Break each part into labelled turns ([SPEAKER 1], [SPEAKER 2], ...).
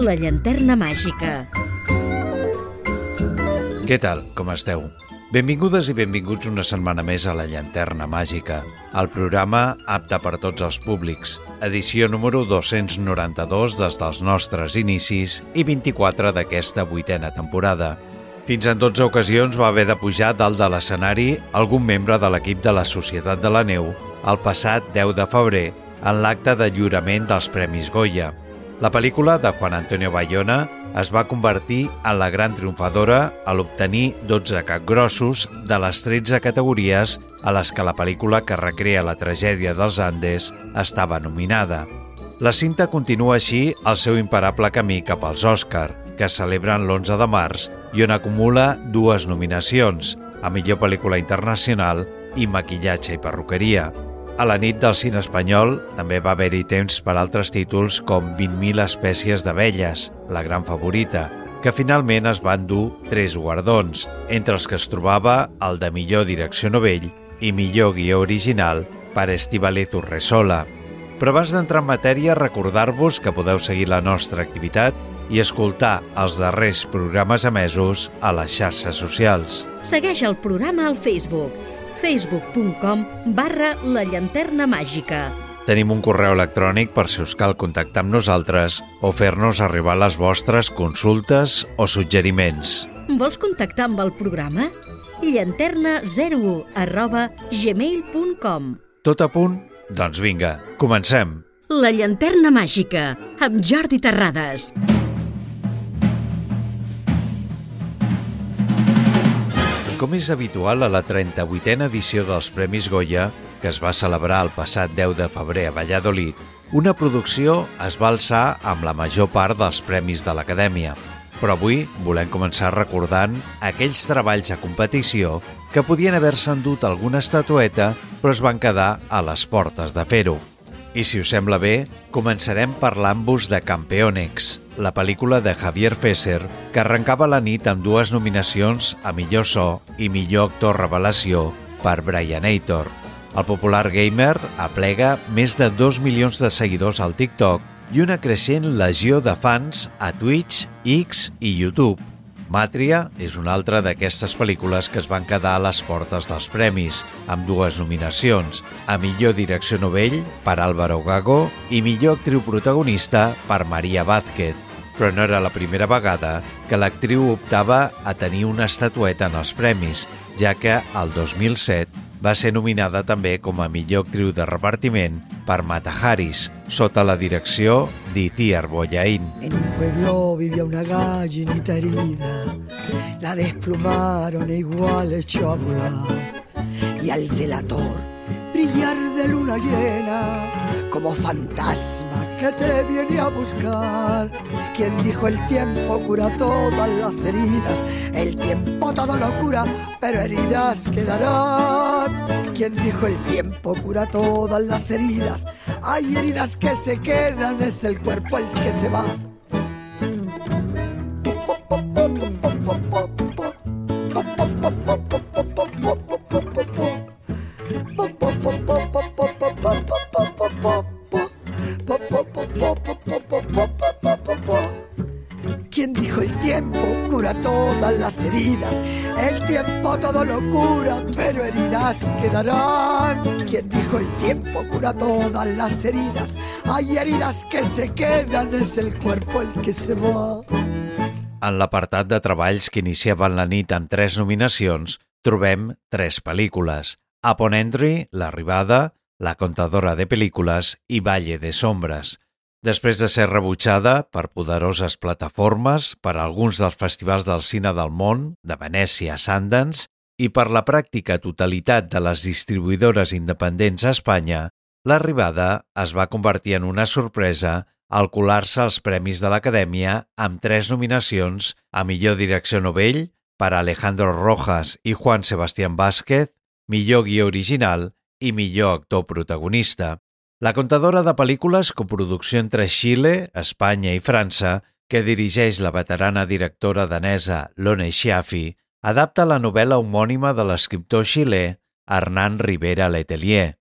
[SPEAKER 1] La llanterna màgica.
[SPEAKER 2] Què tal? Com esteu? Benvingudes i benvinguts una setmana més a La Llanterna Màgica, el programa apte per tots els públics, edició número 292 des dels nostres inicis i 24 d'aquesta vuitena temporada. Fins en 12 ocasions va haver de pujar dalt de l'escenari algun membre de l'equip de la Societat de la Neu el passat 10 de febrer en l'acte de lliurament dels Premis Goya. La pel·lícula de Juan Antonio Bayona es va convertir en la gran triomfadora a l'obtenir 12 capgrossos de les 13 categories a les que la pel·lícula que recrea la tragèdia dels Andes estava nominada. La cinta continua així el seu imparable camí cap als Òscar, que es celebren l'11 de març i on acumula dues nominacions, a millor pel·lícula internacional i maquillatge i perruqueria. A la nit del cine espanyol també va haver-hi temps per altres títols com 20.000 espècies d'abelles, la gran favorita, que finalment es van dur tres guardons, entre els que es trobava el de millor direcció novell i millor guió original per Estivali Torresola. Però abans d'entrar en matèria, recordar-vos que podeu seguir la nostra activitat i escoltar els darrers programes emesos a les xarxes socials.
[SPEAKER 1] Segueix el programa al Facebook facebook.com barra la llanterna màgica.
[SPEAKER 2] Tenim un correu electrònic per si us cal contactar amb nosaltres o fer-nos arribar les vostres consultes o suggeriments.
[SPEAKER 1] Vols contactar amb el programa? llanterna01 arroba gmail.com
[SPEAKER 2] Tot a punt? Doncs vinga, comencem.
[SPEAKER 1] La llanterna màgica, amb Jordi Terrades.
[SPEAKER 2] Com és habitual a la 38a edició dels Premis Goya, que es va celebrar el passat 10 de febrer a Valladolid, una producció es va alçar amb la major part dels premis de l'Acadèmia. Però avui volem començar recordant aquells treballs a competició que podien haver-se endut alguna estatueta però es van quedar a les portes de fer-ho. I si us sembla bé, començarem parlant-vos de Campeonex, la pel·lícula de Javier Fesser, que arrencava la nit amb dues nominacions a millor so i millor actor revelació per Brian Aitor. El popular gamer aplega més de 2 milions de seguidors al TikTok i una creixent legió de fans a Twitch, X i YouTube. Màtria és una altra d'aquestes pel·lícules que es van quedar a les portes dels premis, amb dues nominacions, a millor direcció novell per Álvaro Gago i millor actriu protagonista per Maria Vázquez. Però no era la primera vegada que l'actriu optava a tenir una estatueta en els premis, ja que el 2007 va ser nominada també com a millor actriu de repartiment per Mata Haris, sota la direcció d'Itiar Boyain.
[SPEAKER 3] En un pueblo vivía una gallinita herida, la desplumaron e igual echó a volar. Y al delator brillar de luna llena, como fantasma que te viene a buscar. Quien dijo el tiempo cura todas las heridas, el tiempo todo lo cura, pero heridas quedarán. Quien dijo el tiempo cura todas las heridas, hay heridas que se quedan, es el cuerpo el que se va. Cura todas las heridas? Hay heridas que se quedan, es el cuerpo el que se va.
[SPEAKER 2] En l'apartat de treballs que iniciaven la nit amb tres nominacions, trobem tres pel·lícules. Upon Entry, L'arribada, La contadora de pel·lícules i Valle de sombres. Després de ser rebutjada per poderoses plataformes, per alguns dels festivals del cine del món, de Venècia a Sundance, i per la pràctica totalitat de les distribuïdores independents a Espanya, l'arribada es va convertir en una sorpresa al colar-se als Premis de l'Acadèmia amb tres nominacions a millor direcció novell per Alejandro Rojas i Juan Sebastián Vázquez, millor guió original i millor actor protagonista. La contadora de pel·lícules, coproducció entre Xile, Espanya i França, que dirigeix la veterana directora danesa Lone Schiaffi, adapta la novel·la homònima de l'escriptor xilè Hernán Rivera Letelier.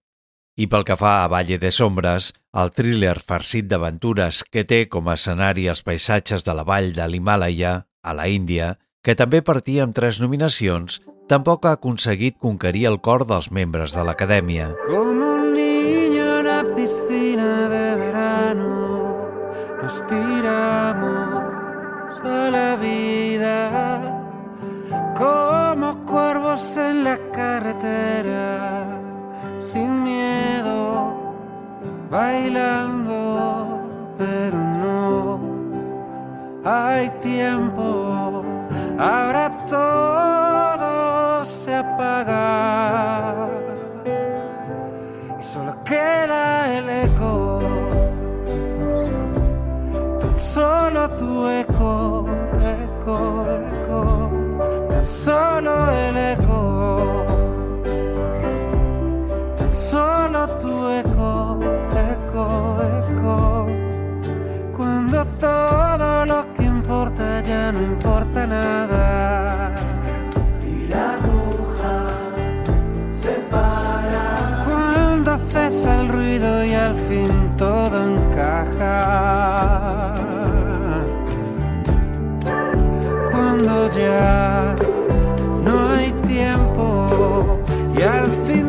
[SPEAKER 2] I pel que fa a Valle de Sombres, el thriller farcit d'aventures que té com a escenari els paisatges de la vall de l'Himàlaia, a la Índia, que també partia amb tres nominacions, tampoc ha aconseguit conquerir el cor dels membres de l'acadèmia.
[SPEAKER 4] Com un niño en la piscina de verano Nos tiramos a la vida Como cuervos en la carretera Sin miedo, bailando Pero no hay tiempo Ahora todo se apaga y solo queda el eco. Tan solo tu eco, eco, eco. Tan solo el eco. Solo tu eco, eco, eco. Cuando todo lo que importa ya no importa nada. Y la aguja se para. Cuando cesa el ruido y al fin todo encaja. Cuando ya no hay tiempo y al fin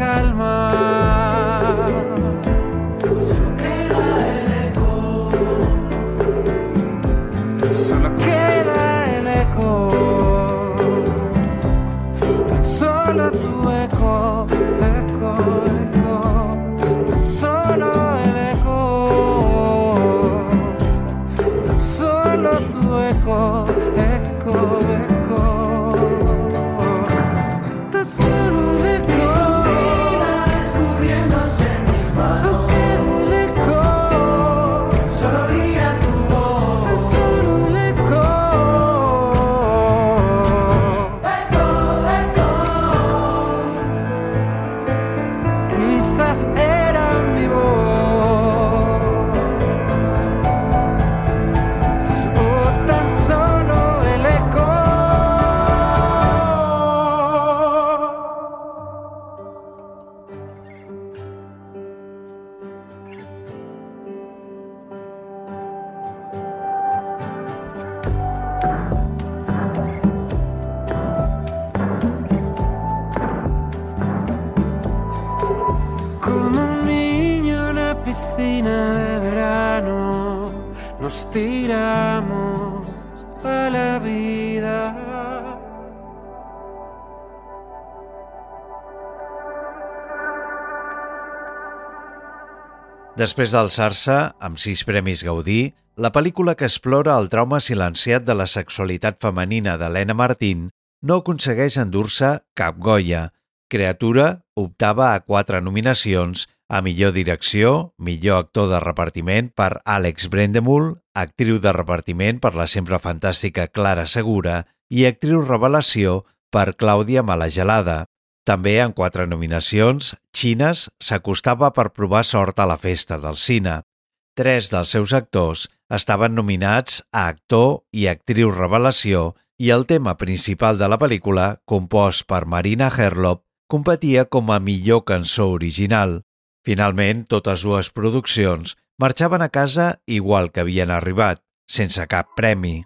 [SPEAKER 4] calma.
[SPEAKER 2] Després d'alçar-se, amb sis premis Gaudí, la pel·lícula que explora el trauma silenciat de la sexualitat femenina d'Helena Martín no aconsegueix endur-se cap Goya. Creatura optava a quatre nominacions a millor direcció, millor actor de repartiment per Àlex Brendemul, actriu de repartiment per la sempre fantàstica Clara Segura i actriu revelació per Clàudia Malagelada. També en quatre nominacions, Xines s'acostava per provar sort a la festa del cine. Tres dels seus actors estaven nominats a actor i actriu revelació i el tema principal de la pel·lícula, compost per Marina Herlop, competia com a millor cançó original. Finalment, totes dues produccions marxaven a casa igual que havien arribat, sense cap premi.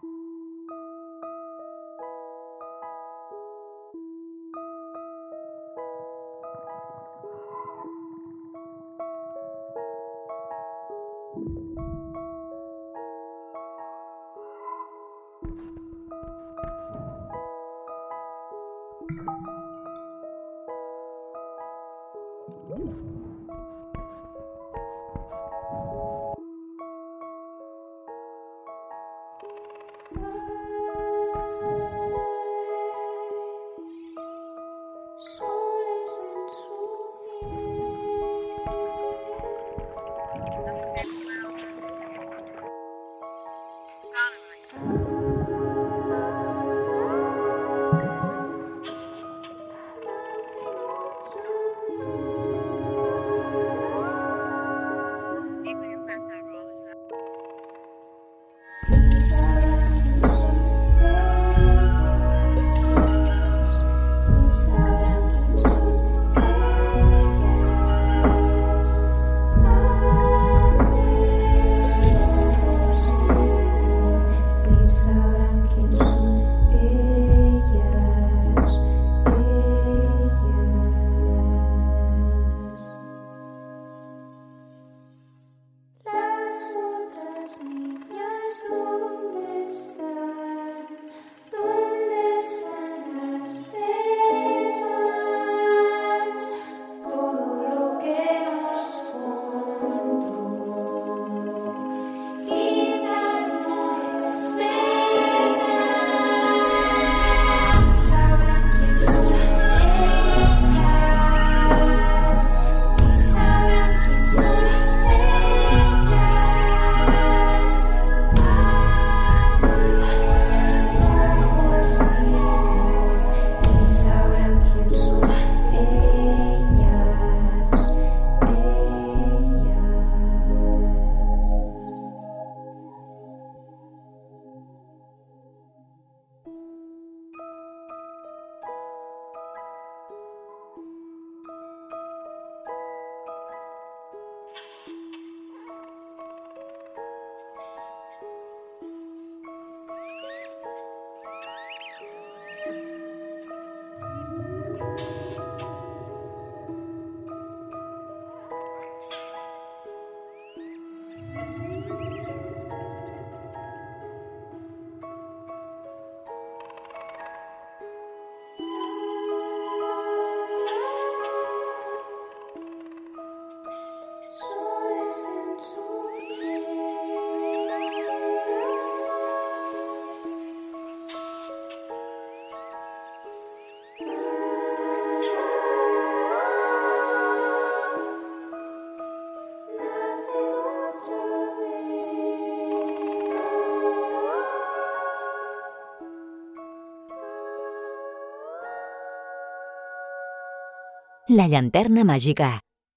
[SPEAKER 5] La llanterna màgica,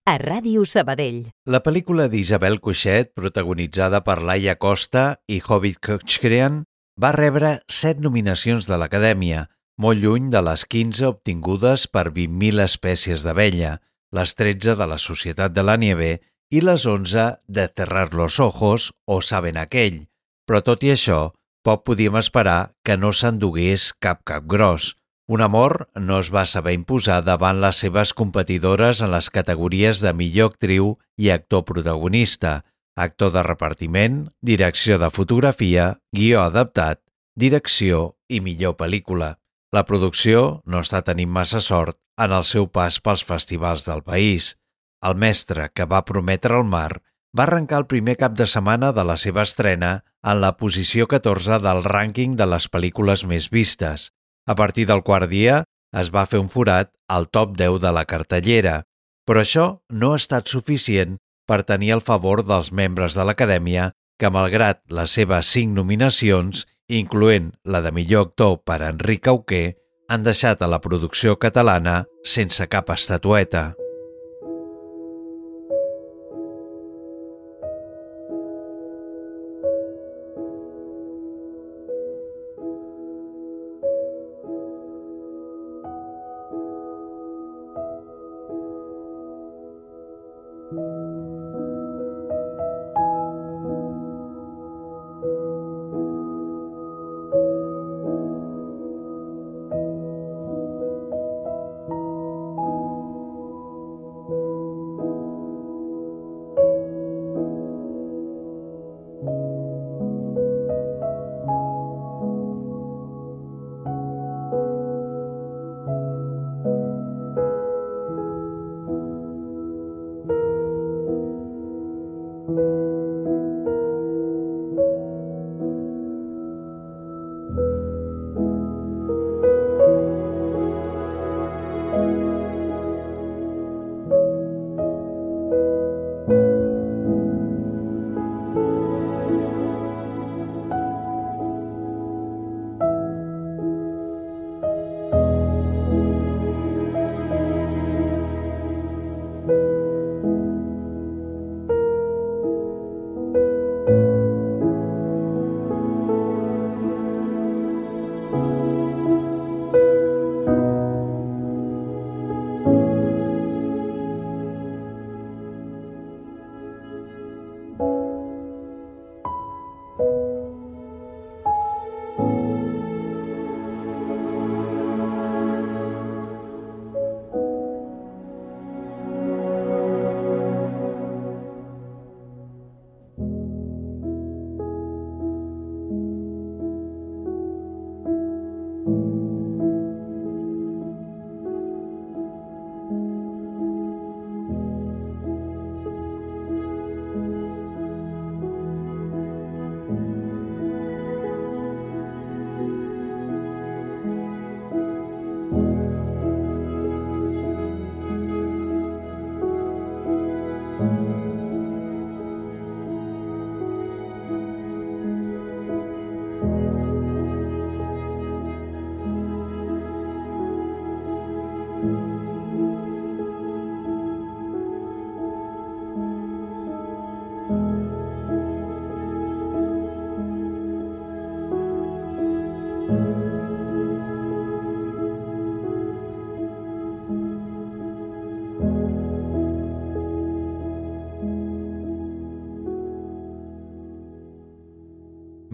[SPEAKER 5] a Ràdio Sabadell.
[SPEAKER 2] La pel·lícula d'Isabel Cuixet, protagonitzada per Laia Costa i Hobbit Kochkrian, va rebre set nominacions de l'Acadèmia, molt lluny de les 15 obtingudes per 20.000 espècies d'abella, les 13 de la Societat de la Nieve i les 11 de Cerrar los Ojos o Saben aquell. Però tot i això, poc podíem esperar que no s'endugués cap cap gros. Un amor no es va saber imposar davant les seves competidores en les categories de millor actriu i actor protagonista, actor de repartiment, direcció de fotografia, guió adaptat, direcció i millor pel·lícula. La producció no està tenint massa sort en el seu pas pels festivals del país. El mestre que va prometre el mar va arrencar el primer cap de setmana de la seva estrena en la posició 14 del rànquing de les pel·lícules més vistes. A partir del quart dia es va fer un forat al top 10 de la cartellera, però això no ha estat suficient per tenir el favor dels membres de l'Acadèmia que, malgrat les seves cinc nominacions, incloent la de millor actor per Enric Auquer, han deixat a la producció catalana sense cap estatueta.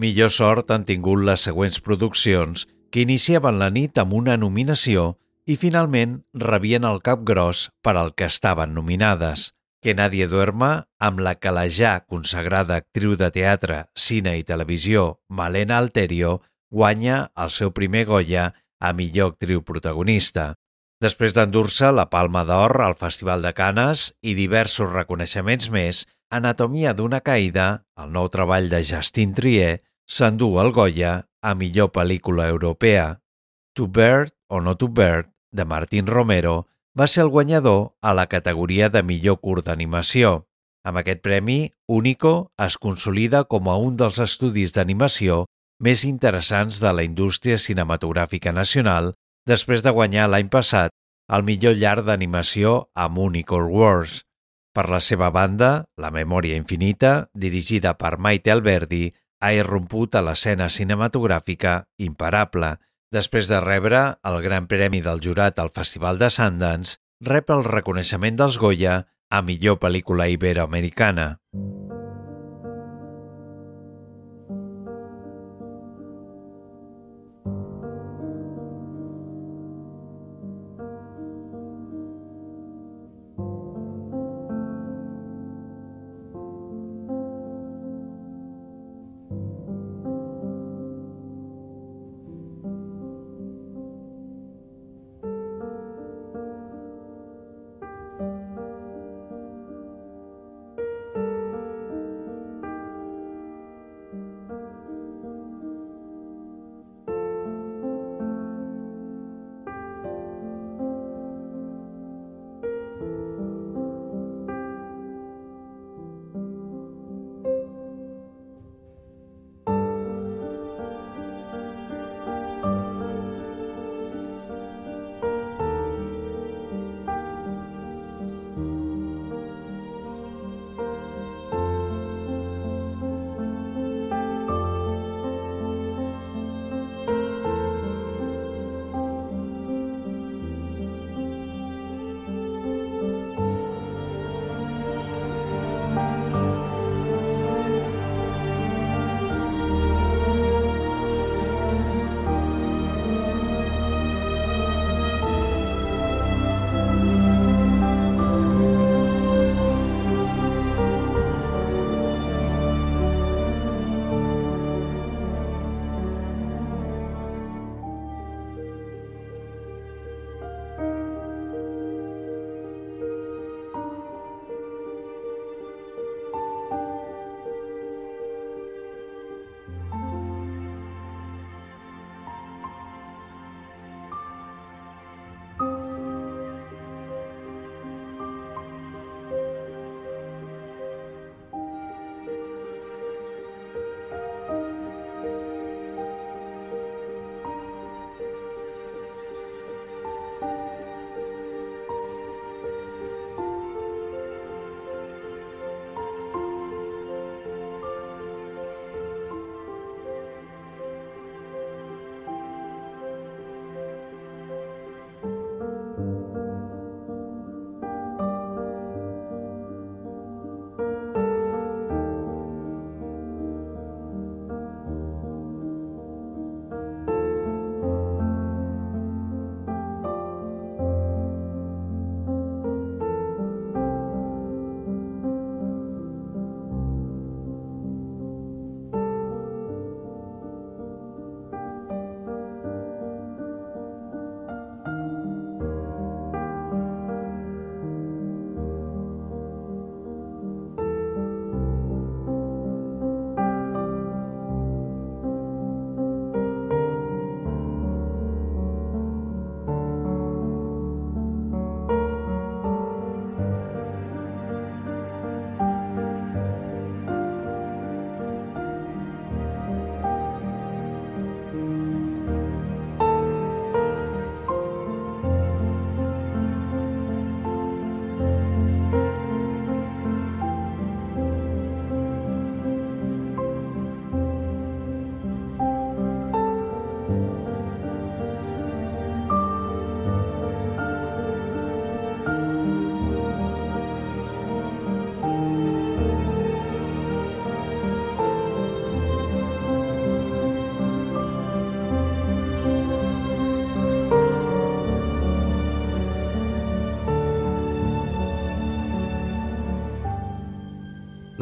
[SPEAKER 2] Millor sort han tingut les següents produccions que iniciaven la nit amb una nominació i finalment rebien el cap gros per al que estaven nominades. Que Nadie duerma, amb la que la ja consagrada actriu de teatre, cine i televisió Malena Alterio guanya el seu primer Goya a millor actriu protagonista. Després d'endur-se la Palma d'Or al Festival de Canes i diversos reconeixements més, Anatomia d'una caïda, el nou treball de Justin Trier, s'endú el Goya a millor pel·lícula europea. To Bird o No To Bird, de Martín Romero, va ser el guanyador a la categoria de millor curt d'animació. Amb aquest premi, Único es consolida com a un dels estudis d'animació més interessants de la indústria cinematogràfica nacional després de guanyar l'any passat al millor llarg d'animació amb Unicorn Wars. Per la seva banda, La memòria infinita, dirigida per Maite Alberdi, ha irromput a l'escena cinematogràfica imparable. Després de rebre el Gran Premi del Jurat al Festival de Sundance, rep el reconeixement dels Goya a millor pel·lícula iberoamericana.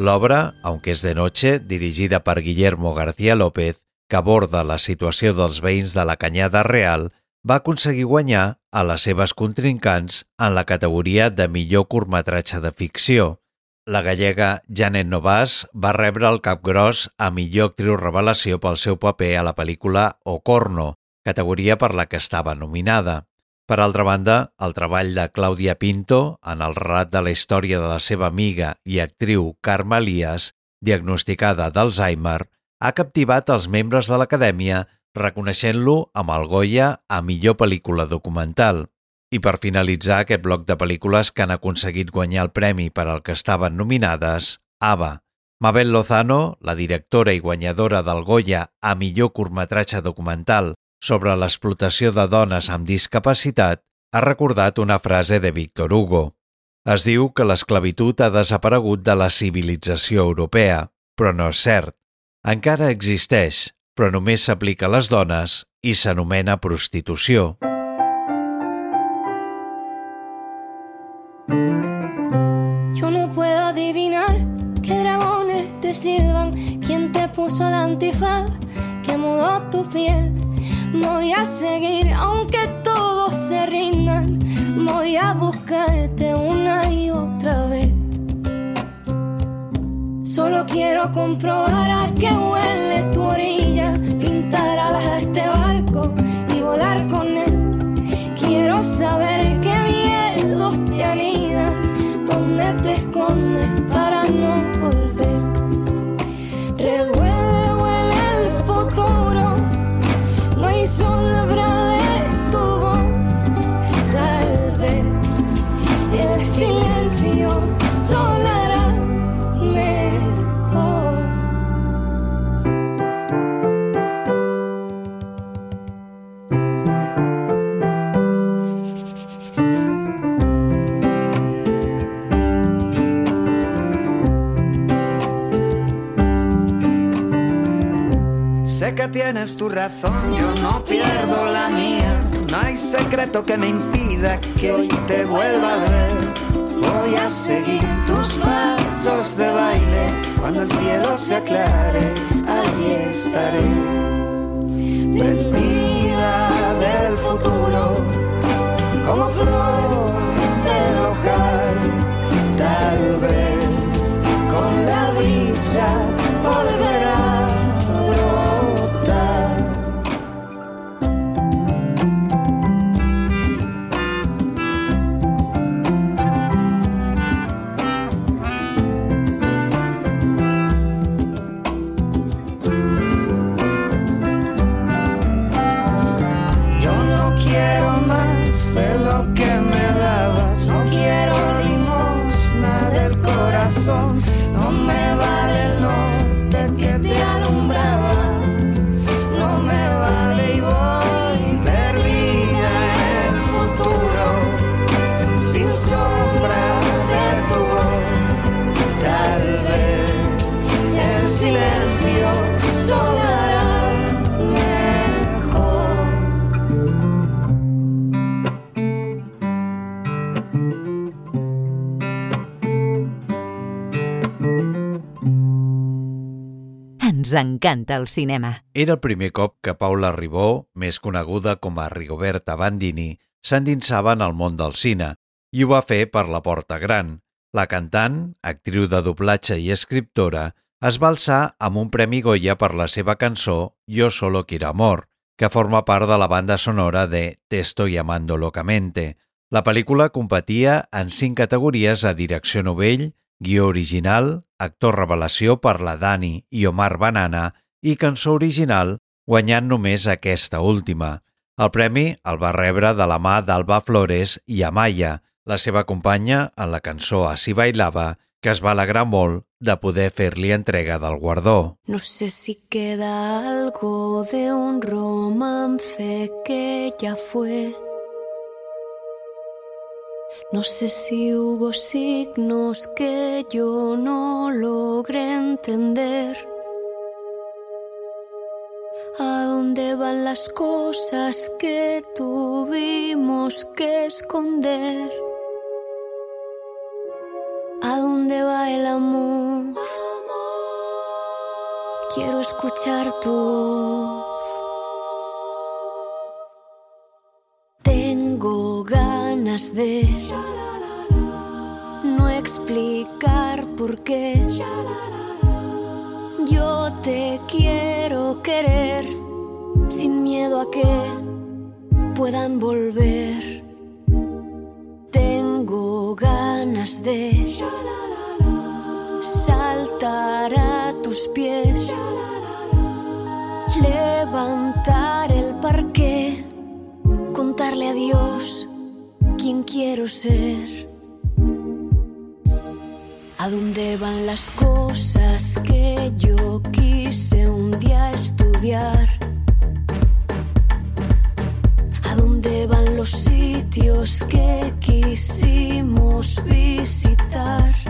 [SPEAKER 2] L'obra, Aunque es de noche, dirigida per Guillermo García López, que aborda la situació dels veïns de la Canyada Real, va aconseguir guanyar a les seves contrincants en la categoria de millor curtmetratge de ficció. La gallega Janet Novas va rebre el cap gros a millor actriu revelació pel seu paper a la pel·lícula Ocorno, categoria per la que estava nominada. Per altra banda, el treball de Clàudia Pinto en el relat de la història de la seva amiga i actriu Carme Elias, diagnosticada d'Alzheimer, ha captivat els membres de l'Acadèmia reconeixent-lo amb el Goya a millor pel·lícula documental. I per finalitzar aquest bloc de pel·lícules que han aconseguit guanyar el premi per al que estaven nominades, Ava. Mabel Lozano, la directora i guanyadora del Goya a millor curtmetratge documental sobre l'explotació de dones amb discapacitat, ha recordat una frase de Víctor Hugo. Es diu que l'esclavitud ha desaparegut de la civilització europea, però no és cert. Encara existeix, però només s'aplica a les dones i s'anomena prostitució.
[SPEAKER 6] Yo no puedo adivinar qué dragones te silban, quién te puso la antifaz, que mudó tu piel. Voy a seguir aunque todos se rindan, voy a buscarte una y otra vez. Solo quiero comprobar a qué huele tu orilla, pintar alas a este barco y volar con él. Quiero saber qué miedos te anidan, dónde te escondes para no volver. No
[SPEAKER 7] Sé que tienes tu razón, yo no pierdo la mía. No hay secreto que me impida que hoy te vuelva a ver. Voy a seguir tus pasos de baile. Cuando el cielo se aclare, allí estaré. Prendida del futuro, como flor
[SPEAKER 1] Encanta el cinema.
[SPEAKER 2] Era el primer cop que Paula Ribó, més coneguda com a Rigoberta Bandini, s'endinsava en el món del cine i ho va fer per la porta gran. La cantant, actriu de doblatge i escriptora, es va alçar amb un Premi Goya per la seva cançó Yo solo quiero amor, que forma part de la banda sonora de Te estoy amando locamente. La pel·lícula competia en cinc categories a direcció novell, guió original, actor revelació per la Dani i Omar Banana i cançó original, guanyant només aquesta última. El premi el va rebre de la mà d'Alba Flores i Amaya, la seva companya en la cançó Así bailava, que es va alegrar molt de poder fer-li entrega del guardó.
[SPEAKER 6] No sé si queda algo de un romance que ya fue. No sé si hubo signos que yo no logré entender. ¿A dónde van las cosas que tuvimos que esconder? ¿A dónde va el amor? Quiero escuchar tu voz. Ganas de no explicar por qué. Yo te quiero querer sin miedo a que puedan volver. Tengo ganas de saltar a tus pies, levantar el parque, contarle a Quién quiero ser. ¿A dónde van las cosas que yo quise un día estudiar? ¿A dónde van los sitios que quisimos visitar?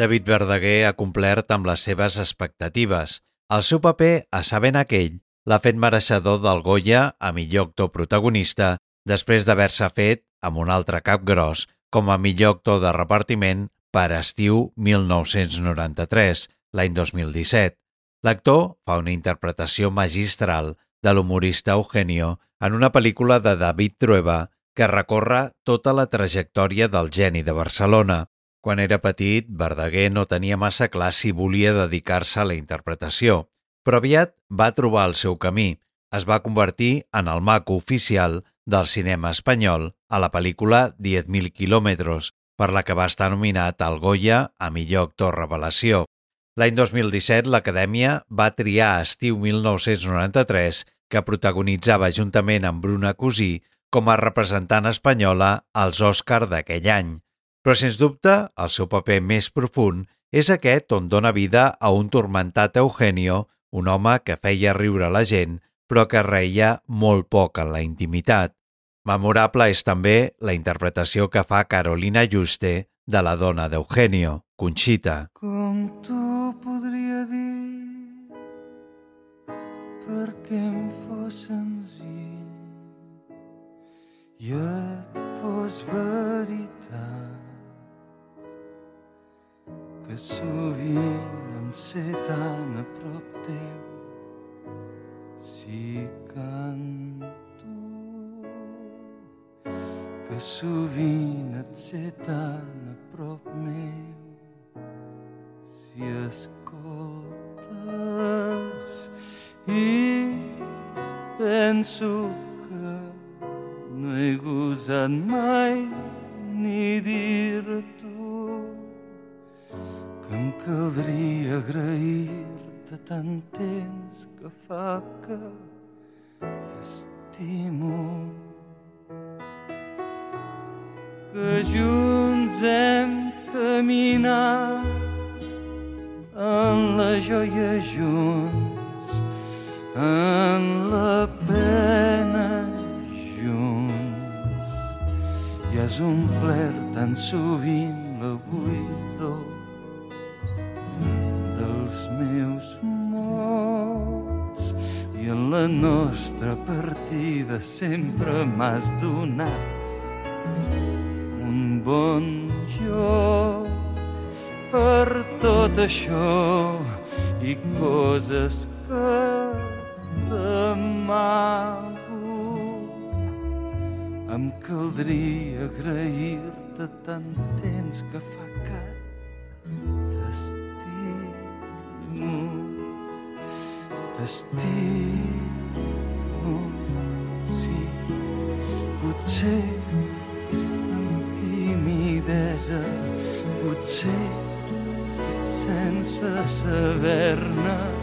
[SPEAKER 2] David Verdaguer ha complert amb les seves expectatives. El seu paper a Sabent aquell l'ha fet mereixedor del Goya a millor actor protagonista després d'haver-se fet amb un altre cap gros com a millor actor de repartiment per Estiu 1993, l'any 2017. L'actor fa una interpretació magistral de l'humorista Eugenio en una pel·lícula de David Trueba que recorre tota la trajectòria del geni de Barcelona. Quan era petit, Verdaguer no tenia massa clar si volia dedicar-se a la interpretació, però aviat va trobar el seu camí. Es va convertir en el maco oficial del cinema espanyol a la pel·lícula 10.000 quilòmetres, per la que va estar nominat al Goya a millor actor revelació. L'any 2017, l'Acadèmia va triar Estiu 1993, que protagonitzava juntament amb Bruna Cosí com a representant espanyola als Òscar d'aquell any. Però, sens dubte, el seu paper més profund és aquest on dona vida a un tormentat Eugenio, un home que feia riure la gent, però que reia molt poc en la intimitat. Memorable és també la interpretació que fa Carolina Juste de la dona d'Eugenio, Conxita.
[SPEAKER 8] Com t'ho podria dir perquè em fos senzill i et fos veritat que sovint em sé tan a prop teu. Si canto. Que sovint et sé tan a prop meu. Si escoltes i penso que no he gosat mai ni dir-t'ho em caldria agrair-te tant temps que fa que t'estimo que junts hem caminat en la joia junts, en la pena junts. I has omplert tan sovint la la nostra partida sempre m'has donat un bon joc per tot això i coses que t'amago. Em caldria agrair-te tant temps que fa que t'estimo, t'estimo, potser amb timidesa, potser sense saber-ne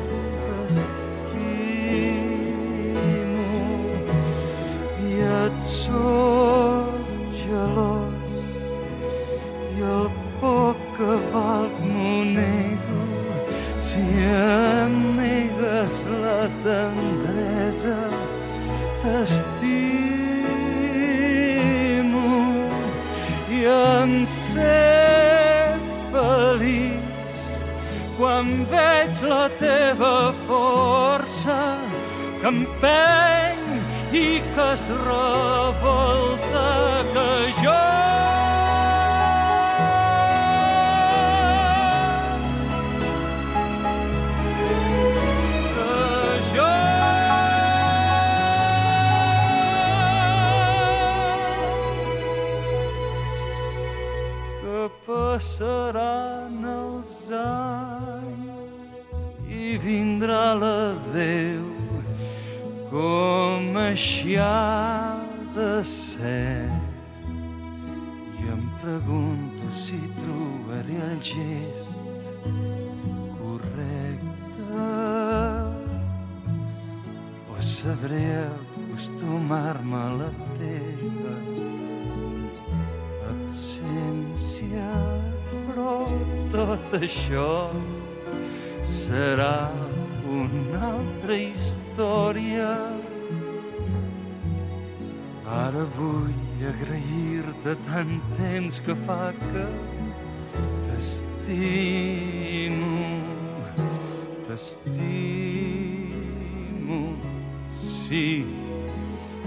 [SPEAKER 8] sí,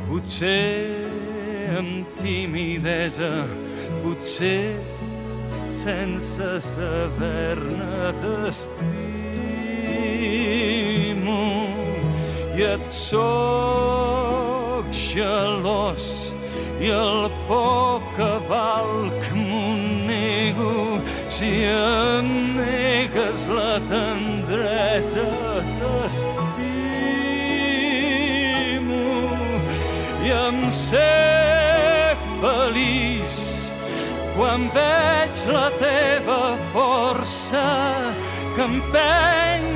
[SPEAKER 8] potser amb timidesa, potser sense saber-ne t'estimo. I et soc gelós i el poc que valc m'ho nego. Si em negues la tendresa sé feliç quan veig la teva força que empeny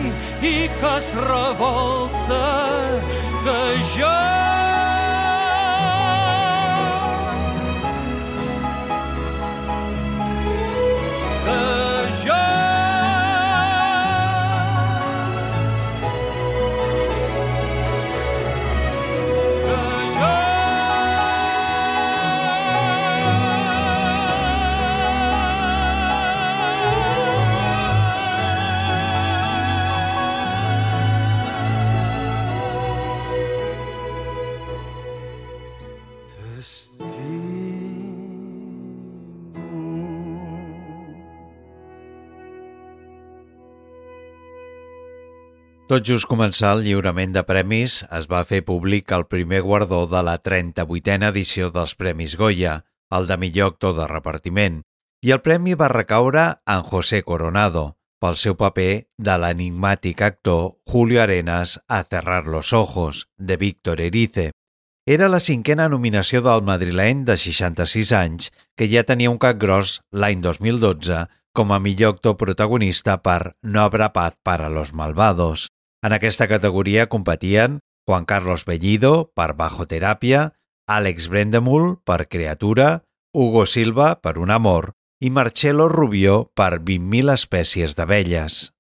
[SPEAKER 8] i que es revolta que jo
[SPEAKER 2] Tot just començar el lliurament de premis, es va fer públic el primer guardó de la 38a edició dels Premis Goya, el de millor actor de repartiment, i el premi va recaure en José Coronado, pel seu paper de l'enigmàtic actor Julio Arenas a Cerrar los Ojos, de Víctor Erice. Era la cinquena nominació del madrileny de 66 anys, que ja tenia un cap gros l'any 2012 com a millor actor protagonista per No habrá paz para los malvados. En aquesta categoria competien Juan Carlos Bellido per Bajo Teràpia, Àlex Brendemul per Creatura, Hugo Silva per Un amor i Marcelo Rubio per 20.000 espècies d'abelles.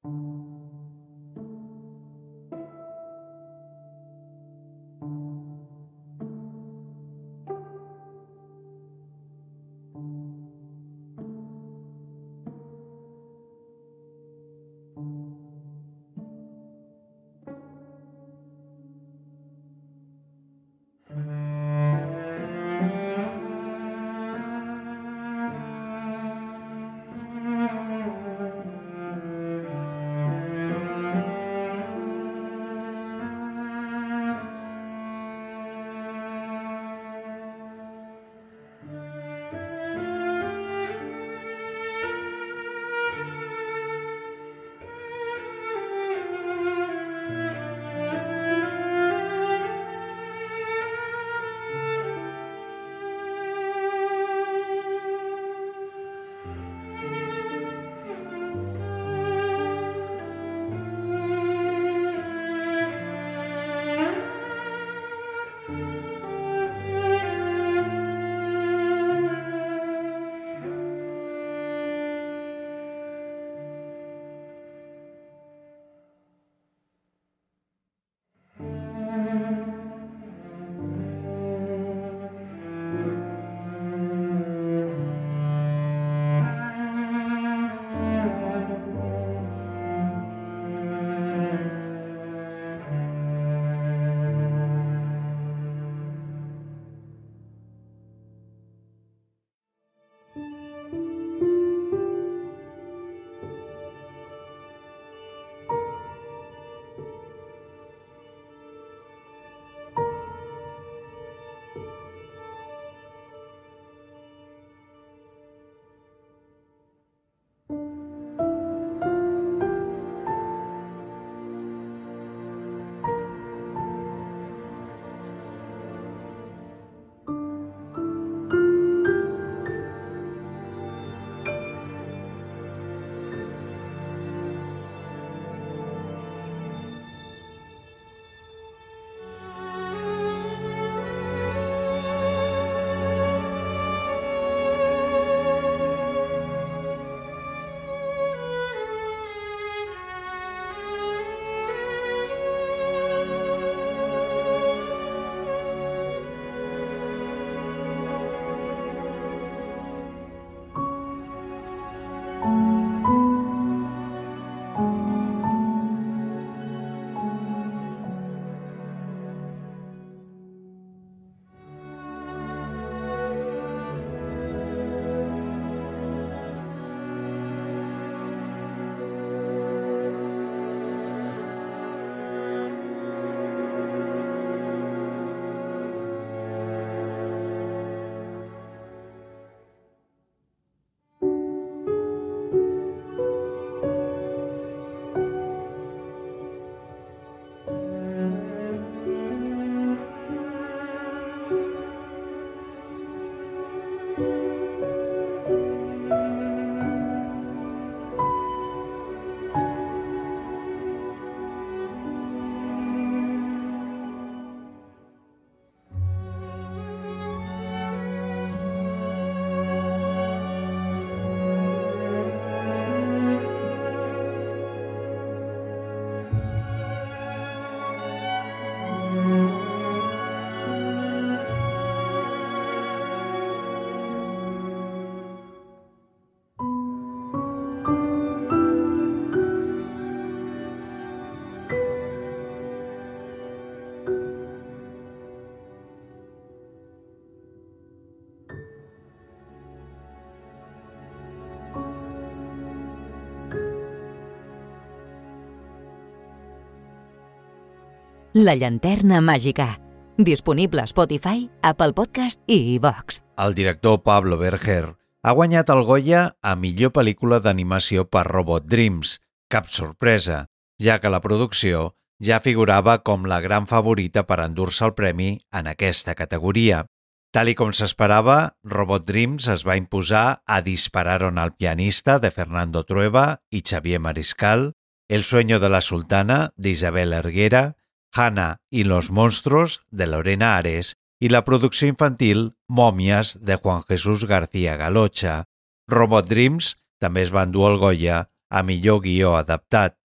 [SPEAKER 5] La llanterna màgica. Disponible a Spotify, Apple Podcast i iVox.
[SPEAKER 2] El director Pablo Berger ha guanyat el Goya a millor pel·lícula d'animació per Robot Dreams. Cap sorpresa, ja que la producció ja figurava com la gran favorita per endur-se el premi en aquesta categoria. Tal i com s'esperava, Robot Dreams es va imposar a Dispararon al pianista de Fernando Trueba i Xavier Mariscal, El sueño de la sultana d'Isabel Erguera, Hannah y los monstruos de Lorena Ares i la producció infantil Mòmies de Juan Jesús García Galocha. Robot Dreams també es va endur el Goya a millor guió adaptat.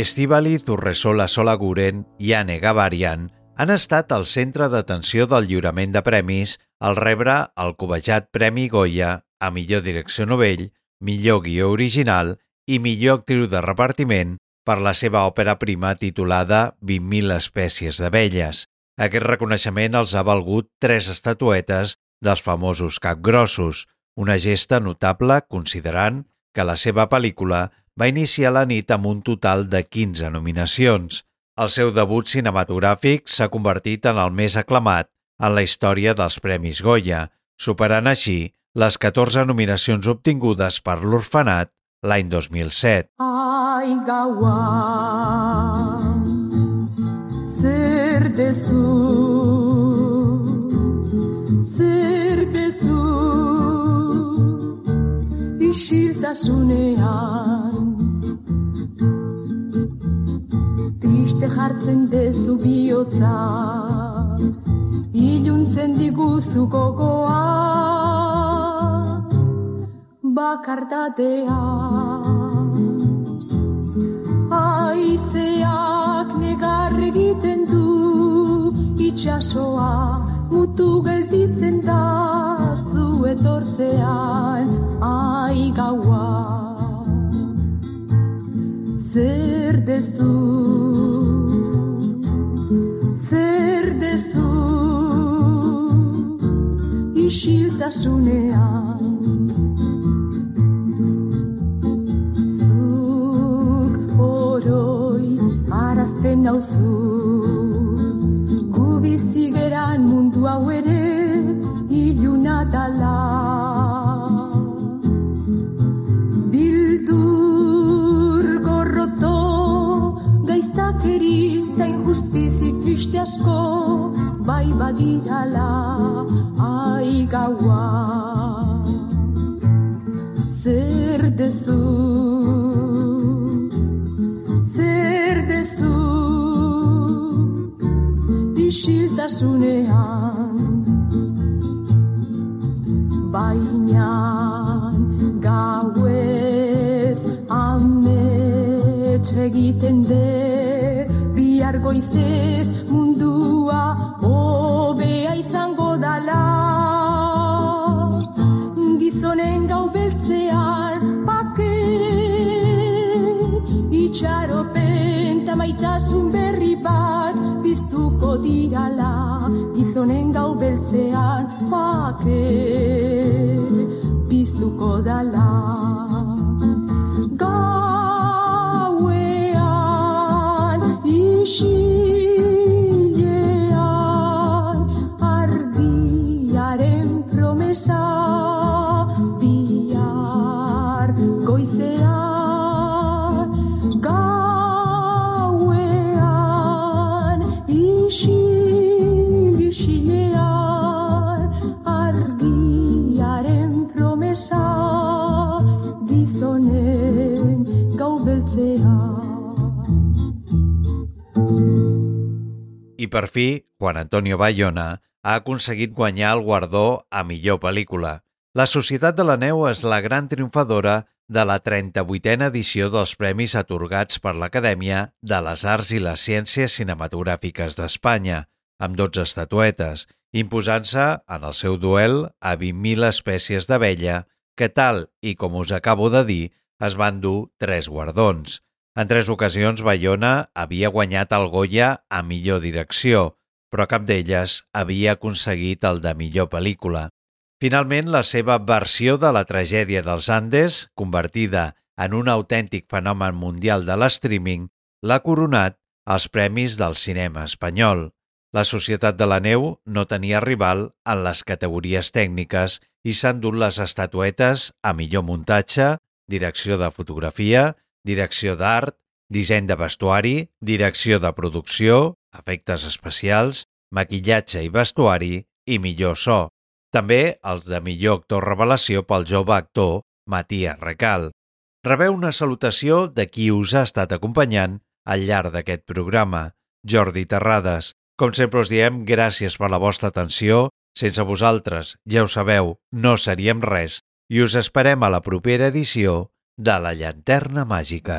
[SPEAKER 2] Estivali Zurresola Solaguren i Anne Gavarian han estat al centre d'atenció del lliurament de premis al rebre el cobejat Premi Goya a millor direcció novell, millor guió original i millor actriu de repartiment per la seva òpera prima titulada 20.000 espècies d'abelles. Aquest reconeixement els ha valgut tres estatuetes dels famosos capgrossos, una gesta notable considerant que la seva pel·lícula va iniciar la nit amb un total de 15 nominacions. El seu debut cinematogràfic s'ha convertit en el més aclamat en la història dels Premis Goya, superant així les 14 nominacions obtingudes per l'Orfenat l'any 2007. Ai, gaua, ser de su, ser de su, isiltasunean, Triste jartzen dezu bihotza Iluntzen diguzu gogoa Bakartatea Aizeak negar egiten du Itxasoa mutu gelditzen da Zu etortzean ai gaua. Zer dezu isiltasunean Zuk oroi arazten nauzu Gu bizigeran mundu hau ere iluna dala. Bildur gorroto gaiztakeri eta injustizi triste asko bai badirala gaua
[SPEAKER 9] zer dezu zer dezu isiltasunean baina gauez amets egiten de bihar goizez mundua itxaropen maitasun berri bat biztuko dirala gizonen gau beltzean pake biztuko dala. Gauean isilean
[SPEAKER 2] per fi, Juan Antonio Bayona ha aconseguit guanyar el guardó a millor pel·lícula. La Societat de la Neu és la gran triomfadora de la 38a edició dels premis atorgats per l'Acadèmia de les Arts i les Ciències Cinematogràfiques d'Espanya, amb 12 estatuetes, imposant-se en el seu duel a 20.000 espècies d'abella que, tal i com us acabo de dir, es van dur tres guardons. En tres ocasions, Bayona havia guanyat el Goya a millor direcció, però cap d'elles havia aconseguit el de millor pel·lícula. Finalment, la seva versió de la tragèdia dels Andes, convertida en un autèntic fenomen mundial de l'streaming, l'ha coronat als Premis del Cinema Espanyol. La Societat de la Neu no tenia rival en les categories tècniques i s'han dut les estatuetes a millor muntatge, direcció de fotografia, direcció d'art, disseny de vestuari, direcció de producció, efectes especials, maquillatge i vestuari i millor so. També els de millor actor revelació pel jove actor Matías Recal. Rebeu una salutació de qui us ha estat acompanyant al llarg d'aquest programa, Jordi Terrades. Com sempre us diem, gràcies per la vostra atenció. Sense vosaltres, ja ho sabeu, no seríem res i us esperem a la propera edició de la Llanterna Màgica.